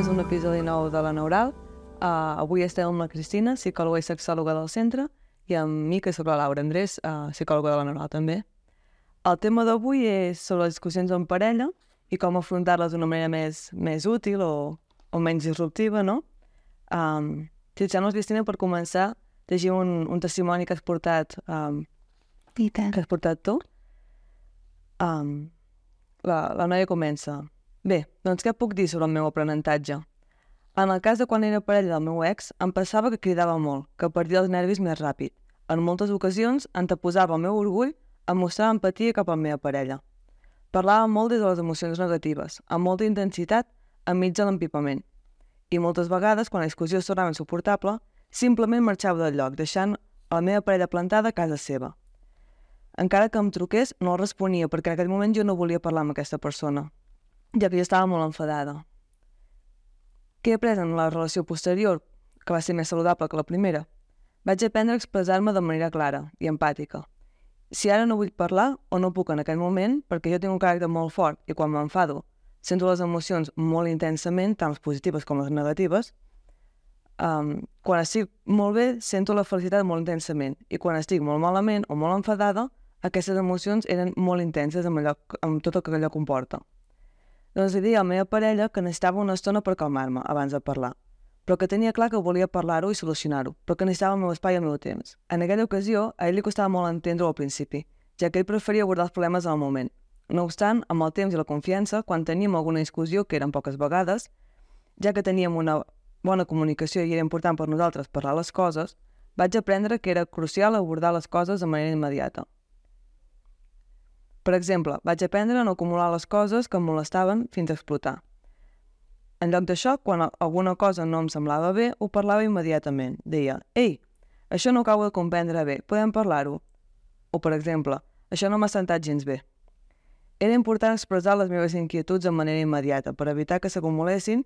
benvingudes a un episodi nou de la Neural. Uh, avui estem amb la Cristina, psicòloga i sexòloga del centre, i amb mi, que soc la Laura Andrés, uh, psicòloga de la Neural també. El tema d'avui és sobre les discussions en parella i com afrontar-les d'una manera més, més útil o, o menys disruptiva, no? Um, si et sembla, Cristina, per començar, llegim un, un testimoni que has portat, um, I tant. que has portat tu. Um, la, la noia comença. Bé, doncs què puc dir sobre el meu aprenentatge? En el cas de quan era parella del meu ex, em passava que cridava molt, que perdia els nervis més ràpid. En moltes ocasions anteposava el meu orgull a mostrar empatia cap a la meva parella. Parlava molt des de les emocions negatives, amb molta intensitat, enmig de l'empipament. I moltes vegades, quan la discussió es tornava insuportable, simplement marxava del lloc, deixant la meva parella plantada a casa seva. Encara que em truqués, no el responia, perquè en aquell moment jo no volia parlar amb aquesta persona ja que jo estava molt enfadada. Què he après en la relació posterior, que va ser més saludable que la primera? Vaig aprendre a expressar-me de manera clara i empàtica. Si ara no vull parlar o no puc en aquell moment, perquè jo tinc un caràcter molt fort i quan m'enfado sento les emocions molt intensament, tant les positives com les negatives, um, quan estic molt bé sento la felicitat molt intensament i quan estic molt malament o molt enfadada, aquestes emocions eren molt intenses amb, allò, amb tot el que allò comporta. Doncs li deia a la meva parella que necessitava una estona per calmar-me abans de parlar, però que tenia clar que volia parlar-ho i solucionar-ho, però que necessitava el meu espai i el meu temps. En aquella ocasió, a ell li costava molt entendre al principi, ja que ell preferia abordar els problemes al moment. No obstant, amb el temps i la confiança, quan teníem alguna discussió, que eren poques vegades, ja que teníem una bona comunicació i era important per nosaltres parlar les coses, vaig aprendre que era crucial abordar les coses de manera immediata. Per exemple, vaig aprendre a no acumular les coses que em molestaven fins a explotar. En lloc d'això, quan alguna cosa no em semblava bé, ho parlava immediatament. Deia, ei, això no acabo de comprendre bé, podem parlar-ho? O, per exemple, això no m'ha sentat gens bé. Era important expressar les meves inquietuds de manera immediata per evitar que s'acumulessin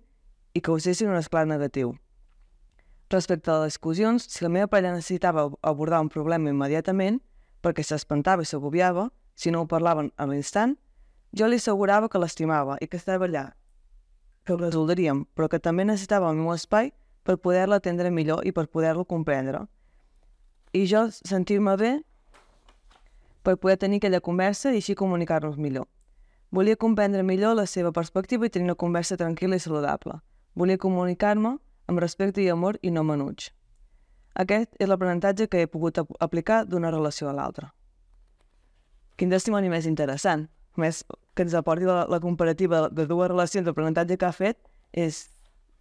i causessin un esclat negatiu. Respecte a les discussions, si la meva parella necessitava abordar un problema immediatament perquè s'espantava i s'agobiava, si no ho parlaven a l'instant, jo li assegurava que l'estimava i que estava allà, que ho resoldríem, però que també necessitava el meu espai per poder-la atendre millor i per poder-lo comprendre. I jo sentir-me bé per poder tenir aquella conversa i així comunicar-nos millor. Volia comprendre millor la seva perspectiva i tenir una conversa tranquil·la i saludable. Volia comunicar-me amb respecte i amor i no menuig. Aquest és l'aprenentatge que he pogut aplicar d'una relació a l'altra. Quin testimoni més interessant. Més, que ens aporti la, la comparativa de dues relacions d'aprenentatge que ha fet és,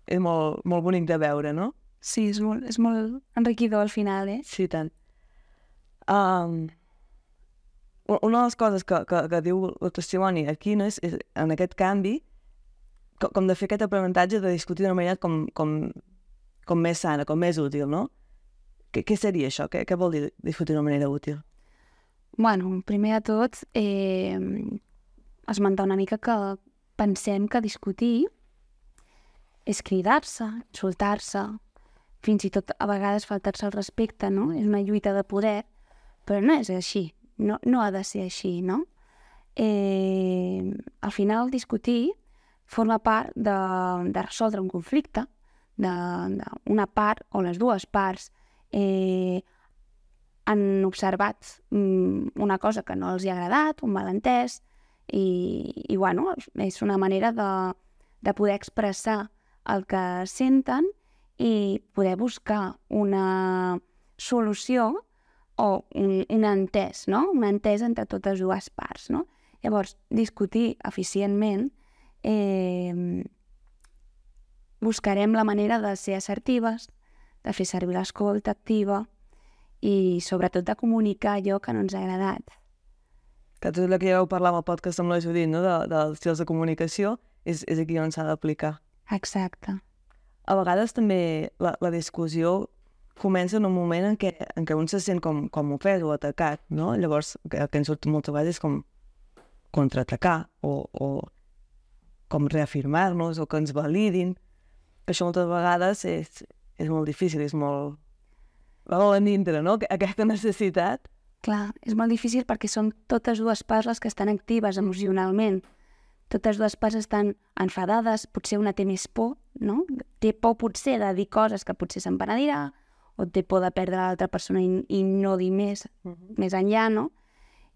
és molt, molt bonic de veure, no? Sí, és molt, és molt enriquidor al final, eh? Sí, tant. Um, una de les coses que, que, que diu el testimoni aquí no és, és en aquest canvi com, com de fer aquest aprenentatge de discutir d'una manera com, com, com més sana, com més útil, no? Què, què seria això? Què, què vol dir discutir d'una manera útil? Bueno, primer de tot, eh, esmentar una mica que pensem que discutir és cridar-se, insultar-se, fins i tot a vegades faltar-se el respecte, no? És una lluita de poder, però no és així, no, no ha de ser així, no? Eh, al final, discutir forma part de, de resoldre un conflicte, d'una part o les dues parts eh, han observat mm, una cosa que no els hi ha agradat, un malentès, i, i bueno, és una manera de, de poder expressar el que senten i poder buscar una solució o un, un entès, no? un entès entre totes dues parts. No? Llavors, discutir eficientment, eh, buscarem la manera de ser assertives, de fer servir l'escolta activa, i sobretot de comunicar allò que no ens ha agradat. Que tot el que ja vau parlar amb el podcast amb la Judit, no? de, dels estils de comunicació, és, és aquí on s'ha d'aplicar. Exacte. A vegades també la, la discussió comença en un moment en què, en què un se sent com, com ofès o atacat, no? Llavors, el que ens surt moltes vegades és com contraatacar o, o com reafirmar-nos o que ens validin, que això moltes vegades és, és molt difícil, és molt, volen dintre, no? Aquesta necessitat. Clar, és molt difícil perquè són totes dues parts les que estan actives emocionalment. totes dues parts estan enfadades, potser una té més por, no? Té por potser de dir coses que potser se'n penedirà, o té por de perdre l'altra persona i, i no dir més, Uh -huh. més enllà, no?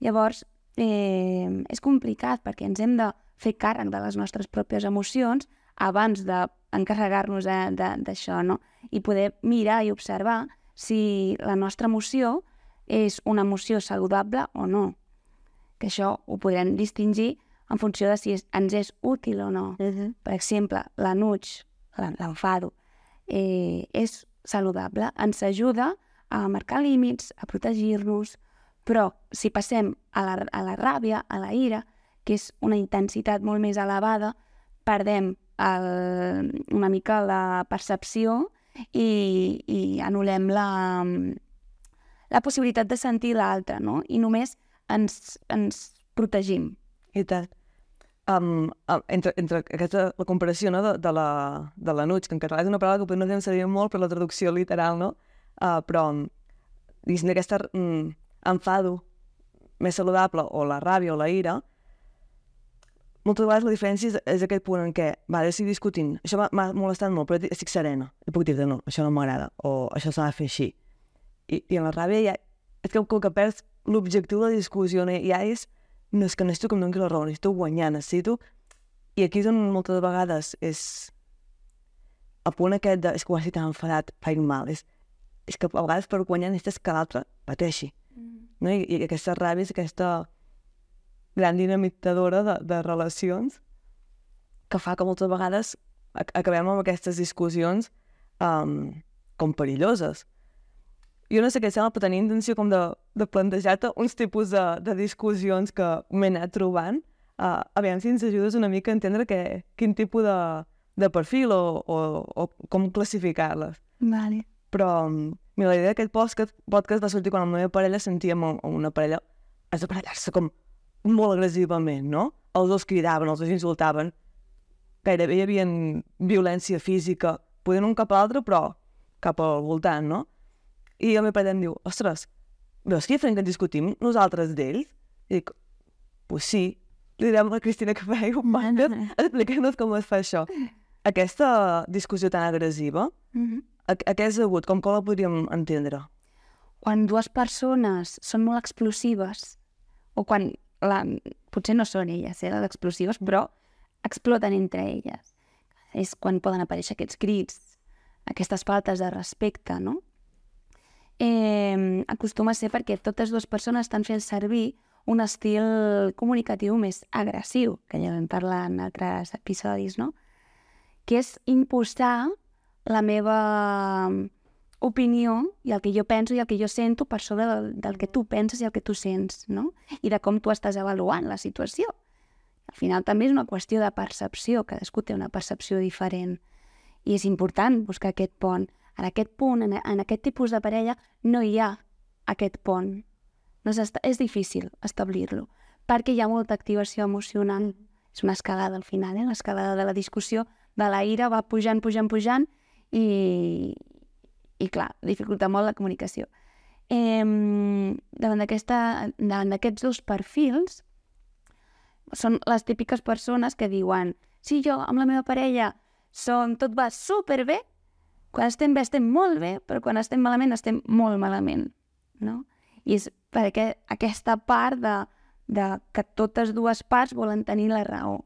Llavors, eh, és complicat perquè ens hem de fer càrrec de les nostres pròpies emocions abans d'encarregar-nos de- de- d'això, no? I poder mirar i observar si la nostra emoció és una emoció saludable o no. Que això ho podrem distingir en funció de si és, ens és útil o no. Uh -huh. Per exemple, l'enuig, l'en- l'enfado, eh, és saludable, ens ajuda a marcar límits, a protegir-nos, però si passem a la, a la ràbia, a la ira, que és una intensitat molt més elevada, perdem el, una mica la percepció i, i anul·lem la, la possibilitat de sentir l'altre, no? I només ens, ens protegim. I tant. Um, entre, entre aquesta, la comparació no, de, de la, de l'enuig, que en català és una paraula que potser no ens servir molt per la traducció literal, no? Uh, però, um, diguéssim, aquesta um, enfado més saludable, o la ràbia o la ira, moltes vegades la diferència és, és aquest punt en què, va, jo estic discutint, això m'ha- molestat molt, però estic serena, i puc dir-te, no, això no m'agrada, o això s'ha de fer així. I, I en la ràbia ja, és que com que perds l'objectiu de la discussió, no? ja és, no és que necessito que em doni la raó, necessito guanyar, necessito... I aquí és on moltes vegades és el punt aquest de, és que ho estic tan enfadat, faig mal, és, és que a vegades per guanyar necessites que l'altre pateixi. No? I, I aquesta ràbia és aquesta gran dinamitzadora de, de relacions que fa que moltes vegades ac acabem amb aquestes discussions um, com perilloses. Jo no sé què sembla, però tenia intenció com de, de plantejar-te uns tipus de, de discussions que m'he anat trobant, uh, aviam si ens ajudes una mica a entendre que, quin tipus de, de perfil o, o, o com classificar-les. Vale. Però um, mira, la idea d'aquest podcast, podcast va sortir quan la meva parella sentíem una parella es de barallar-se com molt agressivament, no? Els dos cridaven, els dos insultaven, gairebé hi havia violència física, podent un cap a l'altre, però cap al voltant, no? I el meu pare em diu, ostres, veus que diferent que discutim nosaltres d'ells? I dic, pues sí. Li direm a la Cristina que faig un màster, explicant-nos com es fa això. Aquesta discussió tan agressiva, Mm -hmm. a, a què és degut? Com, com la podríem entendre? quan dues persones són molt explosives, o quan la, potser no són elles, eh, les explosives, però exploten entre elles. És quan poden aparèixer aquests crits, aquestes faltes de respecte, no? Eh, acostuma a ser perquè totes dues persones estan fent servir un estil comunicatiu més agressiu, que ja vam parlar en altres episodis, no? Que és imposar la meva opinió i el que jo penso i el que jo sento per sobre del, del que tu penses i el que tu sents, no? I de com tu estàs avaluant la situació. Al final també és una qüestió de percepció, cadascú té una percepció diferent. I és important buscar aquest pont. En aquest punt, en, en aquest tipus de parella, no hi ha aquest pont. No és, és difícil establir-lo, perquè hi ha molta activació emocional. És una escalada al final, eh? l'escalada de la discussió, de la ira va pujant, pujant, pujant, i, i clar, dificulta molt la comunicació. Eh, davant d'aquests dos perfils, són les típiques persones que diuen si jo amb la meva parella som, tot va superbé, quan estem bé estem molt bé, però quan estem malament estem molt malament, no? I és perquè aquesta part de, de que totes dues parts volen tenir la raó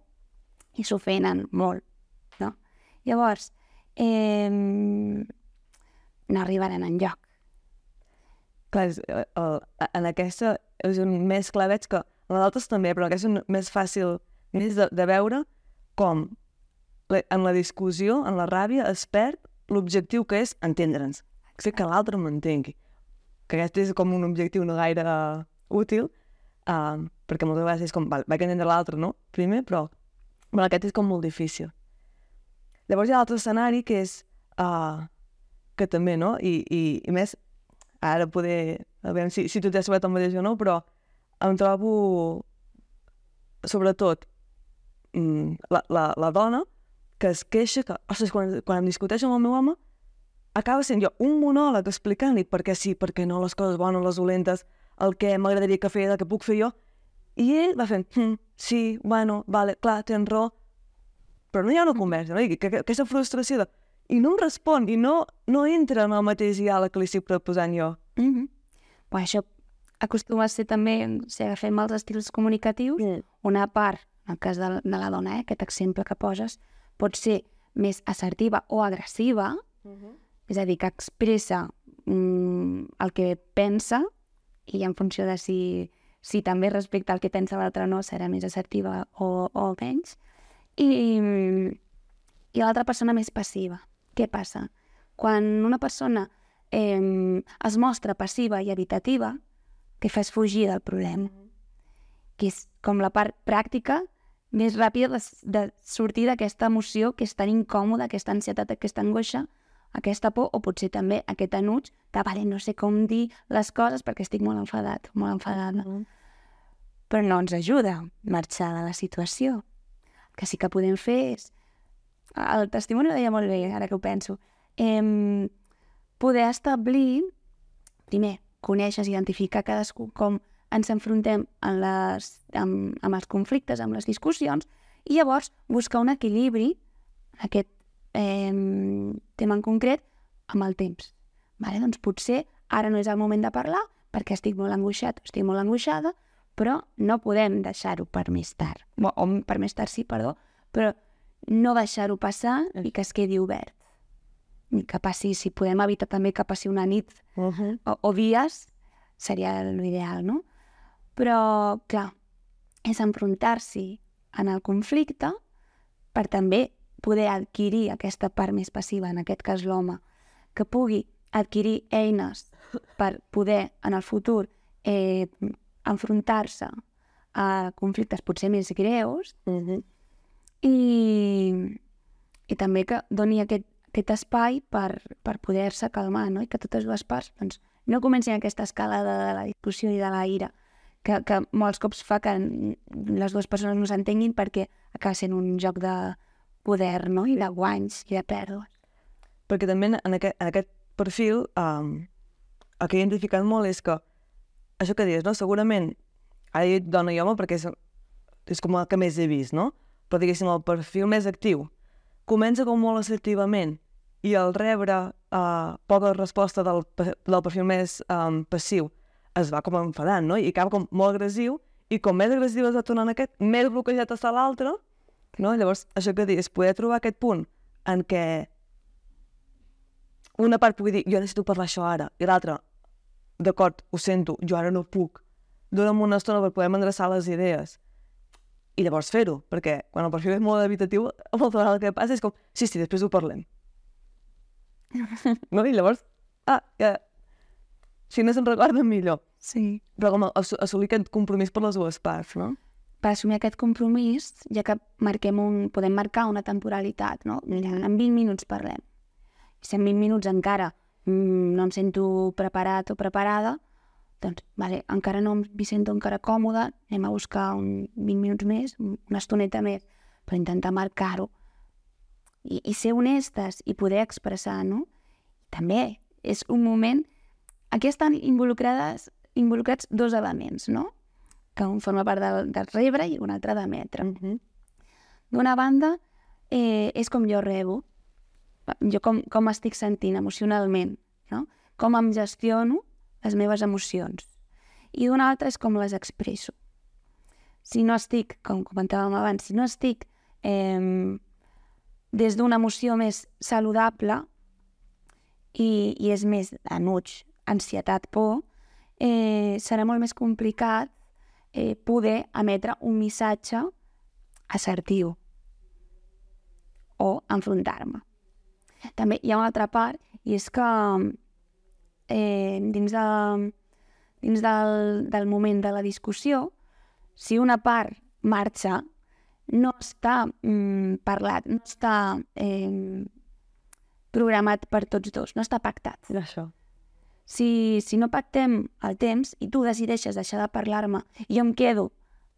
i s'ofenen molt, no? Llavors, eh, no arribaran enlloc. Clar, és, eh, el, en aquesta és un més clar, veig que en les altres també, però en aquesta és un més fàcil més de, de veure com en la discussió, en la ràbia, es perd l'objectiu que és entendre'ns, fer que l'altre m'entengui. Que aquest és com un objectiu no gaire uh, útil, uh, perquè moltes vegades és com, val, vaig entendre l'altre, no? Primer, però, però aquest és com molt difícil. Llavors hi ha l'altre escenari que és uh, que també, no? I, i, i més, ara poder, a veure si, si tu t'has trobat el mateix o no, però em trobo, sobretot, mm, la, la, la dona que es queixa que, ostres, quan, quan em discuteixo amb el meu home, acaba sent jo un monòleg explicant-li per què sí, per què no, les coses bones, les dolentes, el que m'agradaria que feia, el que puc fer jo, i ell va fent, hm, sí, bueno, vale, clar, tens raó, però no hi ha una conversa, no? I que, que, aquesta frustració de... I no em respon, i no, no entra en el mateix diàleg que li estic proposant jo. Mm -hmm. Bueno, això acostuma a ser també, si agafem els estils comunicatius, Mm. una part, en el cas de, de la dona, eh, aquest exemple que poses, pot ser més assertiva o agressiva, és a dir, que expressa mm, el que pensa i en funció de si, si també respecte al que pensa l'altre no, serà més assertiva o, o menys. I, i l'altra persona més passiva. Què passa? Quan una persona eh, es mostra passiva i evitativa, que fa és fugir del problema, que és com la part pràctica més ràpida de, de sortir d'aquesta emoció que és tan incòmoda, aquesta ansietat, aquesta angoixa, aquesta por o potser també aquest enuig de vale, no sé com dir les coses perquè estic molt enfadat, molt enfadada. Però no ens ajuda marxar de la situació. El que sí que podem fer és... El testimoni ho deia molt bé, ara que ho penso. Em, poder establir, primer, conèixer, identificar cadascú com ens enfrontem en les, amb, amb els conflictes, amb les discussions, i llavors buscar un equilibri, aquest eh, tema en concret, amb el temps. Vale? Doncs potser ara no és el moment de parlar perquè estic molt angoixat estic molt angoixada, però no podem deixar-ho per més tard. O, o per més tard sí, perdó, però no deixar-ho passar i que es quedi obert. I que passi, si podem evitar també que passi una nit Uh -huh. o, o dies, seria l'ideal, no? Però, clar, és enfrontar-s'hi en el conflicte per també poder adquirir aquesta part més passiva, en aquest cas l'home, que pugui adquirir eines per poder, en el futur, eh, enfrontar-se a conflictes potser més greus Uh -huh. I, i també que doni aquest, aquest espai per, per poder-se calmar, no? I que totes dues parts doncs, no comencin aquesta escalada de la discussió i de la ira, que, que molts cops fa que les dues persones no s'entenguin perquè acaba sent un joc de poder, no? I de guanys i de pèrdues. Perquè també en, aquest, en aquest perfil um, el que he identificat molt és que això que dius, no? segurament ara he dit dona i home perquè és, és com el que més he vist, no? Però diguéssim, el perfil més actiu comença com molt assertivament i al rebre uh, poca resposta del, del perfil més um, passiu es va com enfadant, no? I acaba com molt agressiu i com més agressiu es va tornant aquest, més bloquejat està l'altre, no? Llavors, això que dius, poder trobar aquest punt en què una part pugui dir, jo necessito parlar això ara, i l'altra, d'acord, ho sento, jo ara no puc, dona'm una estona per poder endreçar les idees. I llavors fer-ho, perquè quan el perfil és molt evitatiu, molta vegada el que passa és com, sí, sí, després ho parlem. no? I llavors, ah, ja, si no se'n recorden millor. Sí. Però com ass assolir aquest compromís per les dues parts, no? Per assumir aquest compromís, ja que marquem un, podem marcar una temporalitat, no? Mira, en 20 minuts parlem. I si en 20 minuts encara mm, no em sento preparat o preparada, doncs, vale, encara no em sento encara còmoda, anem a buscar un 20 minuts més, una estoneta més, per intentar marcar-ho. I, I ser honestes i poder expressar, no? També és un moment... Aquí estan involucrades, involucrats dos elements, no? Que un forma part del, del rebre i un altre d'emetre. Mm -hmm. D'una banda, eh, és com jo rebo, jo com, com estic sentint emocionalment, no? com em gestiono les meves emocions. I d'una altra és com les expresso. Si no estic, com comentàvem abans, si no estic eh, des d'una emoció més saludable i, i és més enuig, ansietat, por, eh, serà molt més complicat eh, poder emetre un missatge assertiu o enfrontar-me. També hi ha una altra part, i és que eh, dins, de, dins del, del moment de la discussió, si una part marxa, no està mm, parlat, no està eh, programat per tots dos, no està pactat. Això. Si, si no pactem el temps i tu decideixes deixar de parlar-me i jo em quedo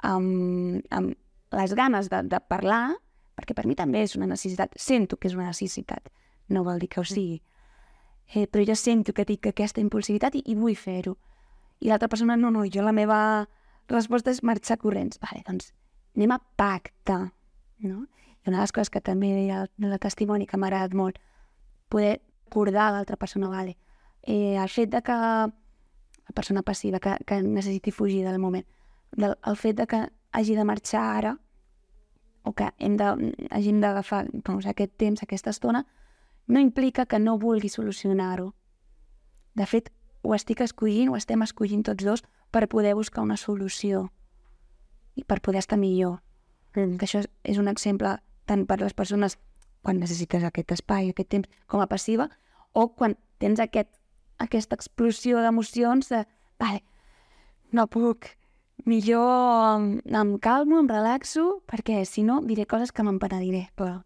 amb, amb les ganes de, de parlar, perquè per mi també és una necessitat, sento que és una necessitat, no vol dir que ho sigui, eh, però jo sento que tinc aquesta impulsivitat i, i vull fer-ho. I l'altra persona, no, no, jo la meva resposta és marxar corrents. Vale, doncs anem a pactar, no? I una de les coses que també deia el, el testimoni que m'ha agradat molt, poder acordar l'altra persona, vale, eh, el fet de que la persona passiva que, que necessiti fugir del moment, del, el fet de que hagi de marxar ara o que hem de, hàgim d'agafar doncs, aquest temps, aquesta estona, no implica que no vulgui solucionar-ho. De fet, ho estic escollint, ho estem escollint tots dos per poder buscar una solució i per poder estar millor. Mm. Que això és, un exemple tant per les persones quan necessites aquest espai, aquest temps, com a passiva, o quan tens aquest, aquesta explosió d'emocions de, vale, no puc, millor em, em calmo, em relaxo, perquè si no diré coses que m'empenediré. Clar.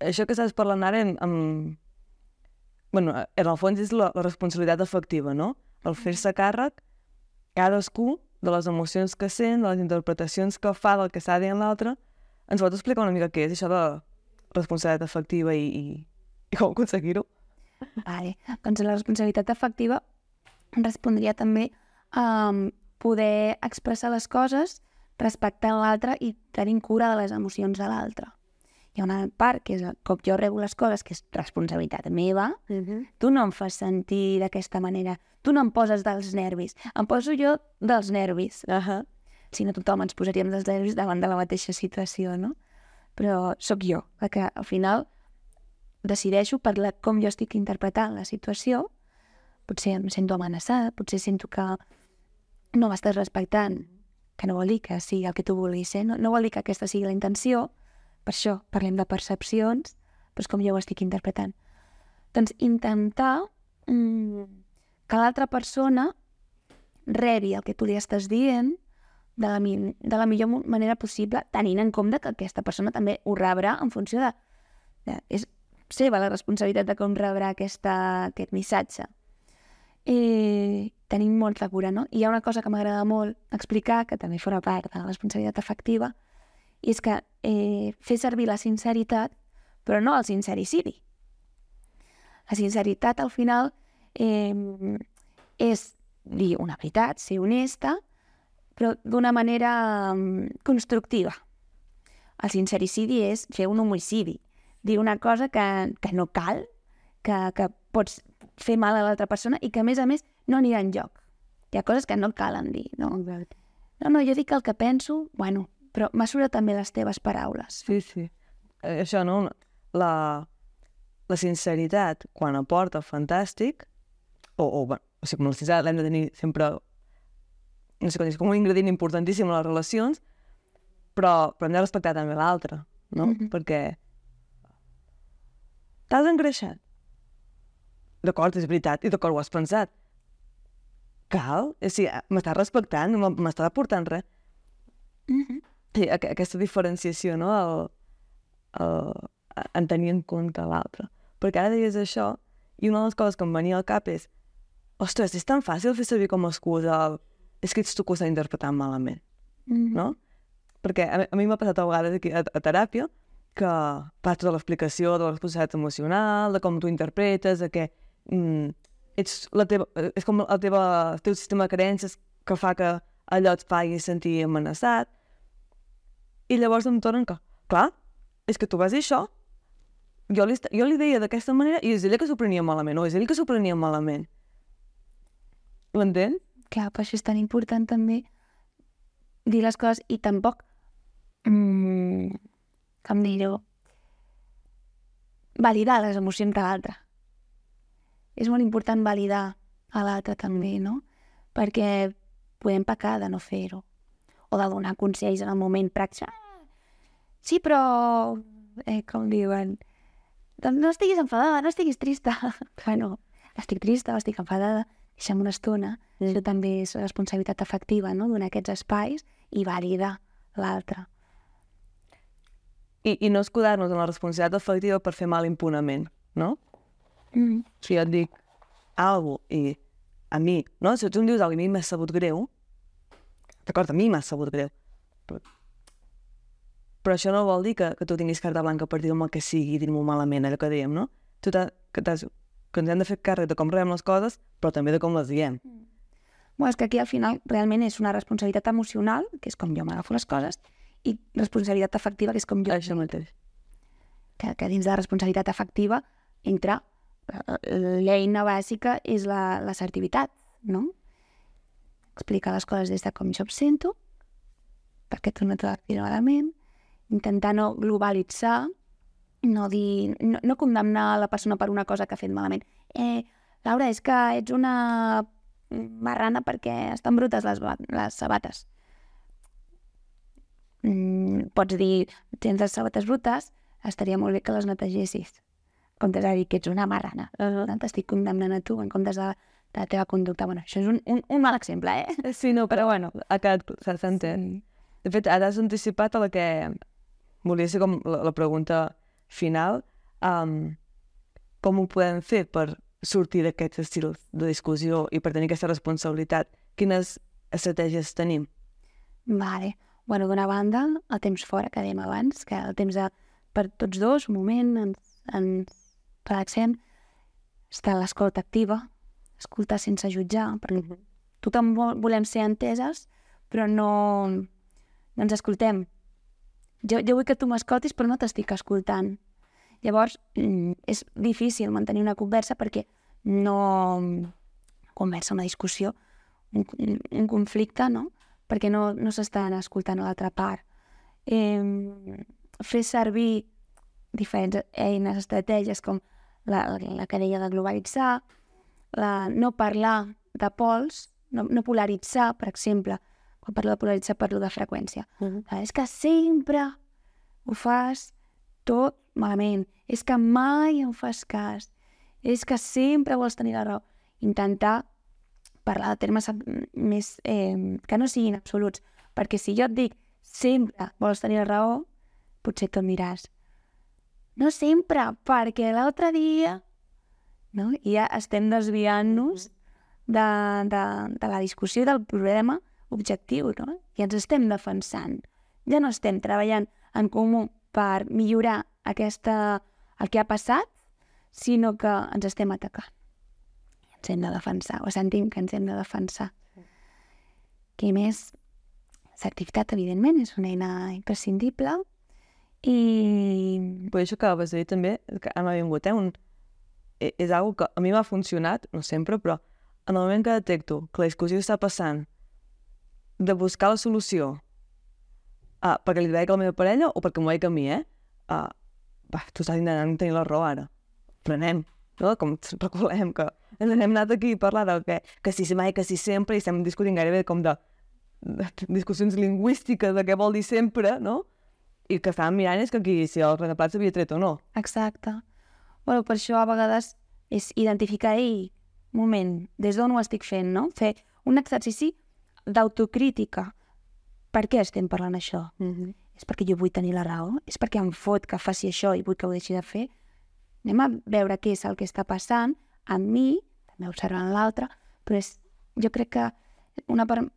Això que estàs parlant ara, en, en... bueno, en el fons és la, la responsabilitat efectiva, no? El fer-se càrrec cadascú de les emocions que sent, de les interpretacions que fa del que s'ha dit en l'altre. Ens pot explicar una mica què és això de responsabilitat efectiva i, i, i com aconseguir-ho? Vale. Doncs la responsabilitat efectiva respondria també a um, poder expressar les coses respectant l'altre i tenint cura de les emocions de l'altre. Hi ha una part que és el, com jo rebo les coses, que és responsabilitat meva, Uh -huh. tu no em fas sentir d'aquesta manera, tu no em poses dels nervis, em poso jo dels nervis. Uh -huh. Si no, tothom ens posaríem dels nervis davant de la mateixa situació, no? Però sóc jo, la que al final decideixo per la, com jo estic interpretant la situació. Potser em sento amenaçada, potser sento que no m'estàs respectant, que no vol dir que sigui el que tu vulguis ser, no, no vol dir que aquesta sigui la intenció, per això parlem de percepcions, però és com jo ho estic interpretant. Doncs intentar mm, que l'altra persona rebi el que tu li estàs dient de la, de la millor manera possible, tenint en compte que aquesta persona també ho rebrà en funció de... de és seva la responsabilitat de com rebrà aquesta, aquest missatge. Eh, tenim molta cura, no? I hi ha una cosa que m'agrada molt explicar, que també forma part de la responsabilitat afectiva, i és que eh, fer servir la sinceritat, però no el sincericidi. La sinceritat, al final, eh, és dir una veritat, ser honesta, però d'una manera constructiva. El sincericidi és fer un homicidi, dir una cosa que, que no cal, que, que pots fer mal a l'altra persona i que, a més a més, no anirà en lloc. Hi ha coses que no calen dir, no? No, no, jo dic el que penso, bueno, però mesura també les teves paraules. Sí, sí. Eh, Això, no? La, la sinceritat, quan aporta, fantàstic, o, o, bueno, o sigui, com la sinceritat l'hem de tenir sempre, no sé com dir, com un ingredient importantíssim a les relacions, però, però hem de respectar també l'altre, no? Mhm. Perquè t'has engreixat. D'acord, és veritat, i d'acord, ho has pensat. Cal? O sigui, m'estàs respectant, no m'estàs aportant res. Mm -hmm. Sí, aqu aquesta diferenciació, no? El, el, en tenir en compte l'altre. Perquè ara deies això, i una de les coses que em venia al cap és ostres, és tan fàcil fer servir com a excusa el, és que ets tu que ho estàs interpretant malament, Mm -hmm. no? Perquè a, a mi m'ha passat a vegades aquí a, a teràpia que pas tota l'explicació de la responsabilitat emocional, de com tu interpretes, de que mm, ets la teva, és com el, teva, el teu sistema de creences que fa que allò et faci sentir amenaçat. I llavors em tornen que, clar, és que tu vas dir això, jo li, jo li deia d'aquesta manera i és ella que s'ho prenia malament, o és ell que s'ho prenia malament. M'entens? Clar, per això és tan important també dir les coses i tampoc, mm, com dir-ho, validar les emocions de l'altre. És molt important validar a l'altre també, no? Perquè podem pecar de no fer-ho. O de donar consells en el moment pràctic. Sí, però... Eh, com diuen? Doncs no estiguis enfadada, no estiguis trista. bueno, estic trista o estic enfadada, deixa'm una estona. Mm. Això també és responsabilitat afectiva, no? Donar aquests espais i validar l'altre. I, i no escudar-nos en la responsabilitat efectiva per fer mal impunament, no? Mm. Si jo et dic alguna i a mi, no? Si tu em dius alguna i a mi m'ha sabut greu, d'acord, a mi m'ha sabut greu, però, però això no vol dir que, que tu tinguis carta blanca per dir-me el que sigui i dir-m'ho malament, allò que dèiem, no? Tu que, que ens hem de fer càrrec de com rebem les coses, però també de com les diem. Bueno, és que aquí al final realment és una responsabilitat emocional, que és com jo m'agafo les coses, i responsabilitat afectiva, que és com jo Això mateix. que, que dins de la responsabilitat afectiva entra eh, l'eina bàsica és la- l'assertivitat, no? Explicar les coses des de com jo em sento, perquè tu no t'ho has dit malament, intentar no globalitzar, no dir, no, no condemnar la persona per una cosa que ha fet malament. Eh, Laura, és que ets una marrana perquè estan brutes les, les sabates. Mm, pots dir, tens les sabates brutes, estaria molt bé que les netegessis. En comptes de dir que ets una marrana. Uh No? T'estic condemnant a tu en comptes de, de la teva conducta. Bueno, això és un, un, un mal exemple, eh? Sí, no, però bueno, ha quedat, s'entén. De fet, ara has anticipat a la que volia ser com la, la pregunta final. Um, com ho podem fer per sortir d'aquests estils de discussió i per tenir aquesta responsabilitat? Quines estratègies tenim? Vale. Bueno, d'una banda, el temps fora, que dèiem abans, que el temps de, per tots dos, un moment, ens, ens relaxem, està l'escolta activa, escoltar sense jutjar, perquè tothom vol, volem ser enteses, però no, no ens escoltem. Jo, jo vull que tu m'escoltis, però no t'estic escoltant. Llavors, mm, és difícil mantenir una conversa perquè no... Conversa, una discussió, un, un, un conflicte, no? Perquè no, no s'estan escoltant a l'altra part. Eh, fer servir diferents eines, estratègies com la, la que deia de globalitzar, la, no parlar de pols, no, no polaritzar, per exemple, quan parlo de polaritzar parlo de freqüència. Uh -huh. És que sempre ho fas tot malament. És que mai em fas cas. És que sempre vols tenir la raó. Intentar parlar de termes més... Eh, que no siguin absoluts. Perquè si jo et dic sempre vols tenir la raó, potser tu em diràs no sempre, perquè l'altre dia... No? I ja estem desviant-nos de, de, de la discussió del problema objectiu, no? I ens estem defensant. Ja no estem treballant en comú per millorar aquesta, el que ha passat, sinó que ens estem atacant. Ens hem de defensar, o sentim que ens hem de defensar. Què més? L'assertivitat, evidentment, és una eina imprescindible i... Però això que vas dir també, que m'ha vingut, eh? Un... e- És algo que a mi m'ha funcionat, no sempre, però en el moment que detecto que la discussió està passant de buscar la solució ah, perquè li veig a la meva parella o perquè m'ho veig a mi, eh? Ah, va, tu estàs intentant tenir la raó ara. Prenem, no? Com recordem que ens hem anat aquí a parlar del que, que si mai, que si sempre, i estem discutint gairebé com de, de discussions lingüístiques de què vol dir sempre, no? I que estàvem mirant és que aquí, si el renaplat s'havia tret o no. Exacte. Bueno, per això a vegades és identificar, ei, moment, des d'on ho estic fent, no? Fer un exercici d'autocrítica. Per què estem parlant això? Mm -hmm. És perquè jo vull tenir la raó? És perquè em fot que faci això i vull que ho deixi de fer? Anem a veure què és el que està passant amb mi, també observant l'altre, però és, jo crec que una part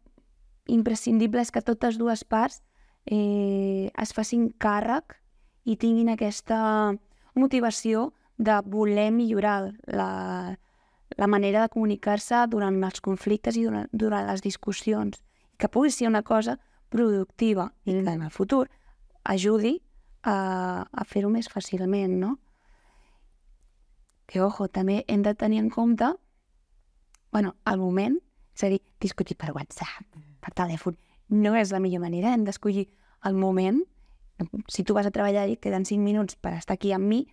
imprescindible és que totes dues parts eh, es facin càrrec i tinguin aquesta motivació de voler millorar la, la manera de comunicar-se durant els conflictes i durant, durant les discussions. Que pugui ser una cosa productiva i que en el futur ajudi a, a fer-ho més fàcilment, no? Que, ojo, també hem de tenir en compte bueno, el moment, és a dir, discutir per WhatsApp, per telèfon, no és la millor manera, hem d'escollir el moment. Si tu vas a treballar i queden 5 minuts per estar aquí amb mi,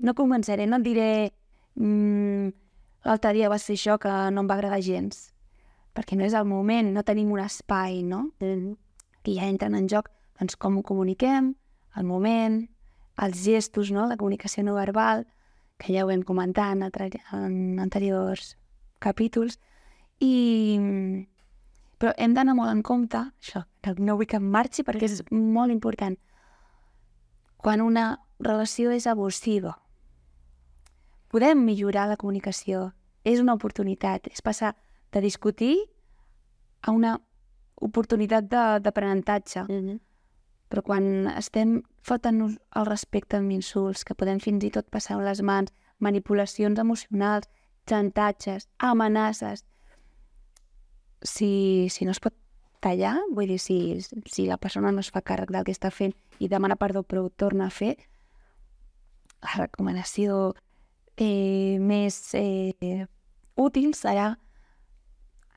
no començaré, no et diré mm, l'altre dia vas fer això que no em va agradar gens, perquè no és el moment, no tenim un espai, no? Que ja entren en joc doncs, com ho comuniquem, el moment, els gestos, no? la comunicació no verbal, que ja ho hem comentat en, en anteriors capítols, i... però hem d'anar molt en compte, això, que no vull que em marxi perquè és molt important, quan una relació és abusiva. Podem millorar la comunicació, és una oportunitat, és passar de discutir a una oportunitat d'aprenentatge. Mm -hmm. Però quan estem fotent-nos el respecte amb insults, que podem fins i tot passar amb les mans, manipulacions emocionals, xantatges, amenaces, si, si no es pot tallar, vull dir, si, si la persona no es fa càrrec del que està fent i demana perdó però ho torna a fer, la recomanació eh, més eh, útil serà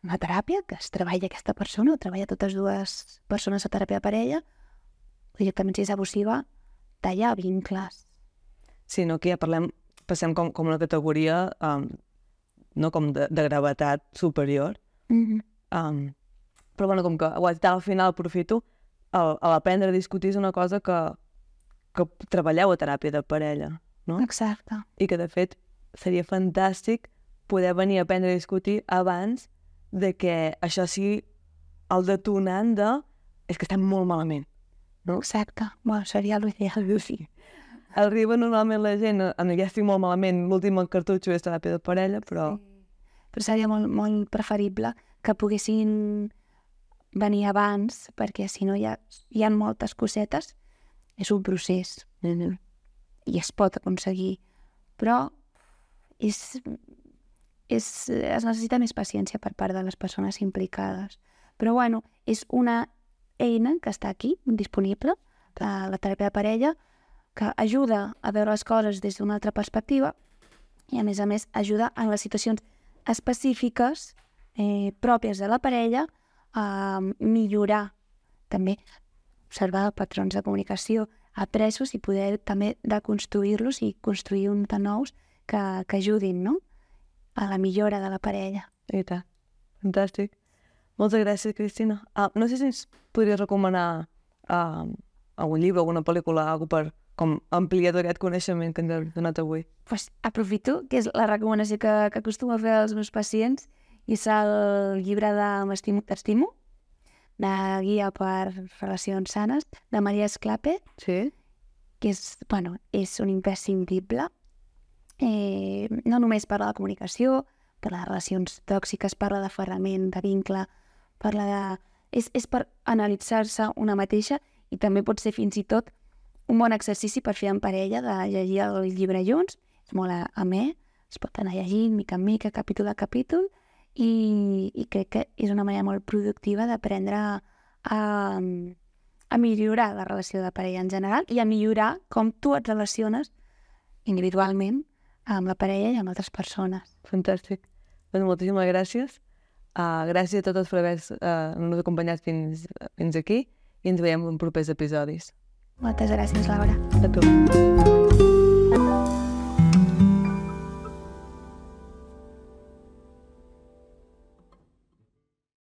una teràpia, que es treballa aquesta persona o treballa totes dues persones a teràpia de parella, directament si és abusiva, tallar vincles. Sí, no, aquí ja parlem, passem com, com una categoria um, no com de, de gravetat superior. Mm -hmm. Um, però bueno, com que ho has dit al final, aprofito, el, el aprendre a discutir és una cosa que, que treballeu a teràpia de parella, no? Exacte. I que, de fet, seria fantàstic poder venir a aprendre a discutir abans de que això sigui el detonant de és que estem molt malament. No? Exacte. Bueno, seria l'ideal, sí. Arriba normalment la gent, en ja estic molt malament, l'últim cartutxo és teràpia de parella, però... Sí. Però seria molt, molt preferible que poguessin venir abans, perquè si no hi ha, hi ha moltes cosetes, és un procés Mm -hmm. I es pot aconseguir, però és, és, es necessita més paciència per part de les persones implicades. Però bueno, és una eina que està aquí, disponible, a la teràpia de parella, que ajuda a veure les coses des d'una altra perspectiva i, a més a més, ajuda en les situacions específiques eh, pròpies de la parella a millorar també observar patrons de comunicació apresos i poder també deconstruir-los i construir uns de nous que, que ajudin no? a la millora de la parella. I tant. Fantàstic. Moltes gràcies, Cristina. Ah, no sé si ens podries recomanar uh, algun llibre, alguna pel·lícula, alguna per com ampliar tot aquest coneixement que ens has donat avui. pues, aprofito, que és la recomanació que, que acostumo a fer als meus pacients, i és el llibre de M'estimo, t'estimo, de Guia per Relacions Sanes, de Maria Esclape, Sí? que és, bueno, és un imprescindible. Eh, no només parla de comunicació, parla de relacions tòxiques, parla d'aferrament, de vincle, parla de... És, és per analitzar-se una mateixa i també pot ser fins i tot un bon exercici per fer en parella de llegir el llibre junts. És molt a- amè, es pot anar llegint mica en mica, capítol a capítol, i, i crec que és una manera molt productiva d'aprendre a, a, a millorar la relació de parella en general i a millorar com tu et relaciones individualment amb la parella i amb altres persones. Fantàstic. Doncs moltíssimes gràcies. Uh, gràcies a totes per haver-nos acompanyat fins, fins aquí i ens veiem en propers episodis. Moltes gràcies, Laura. A tu.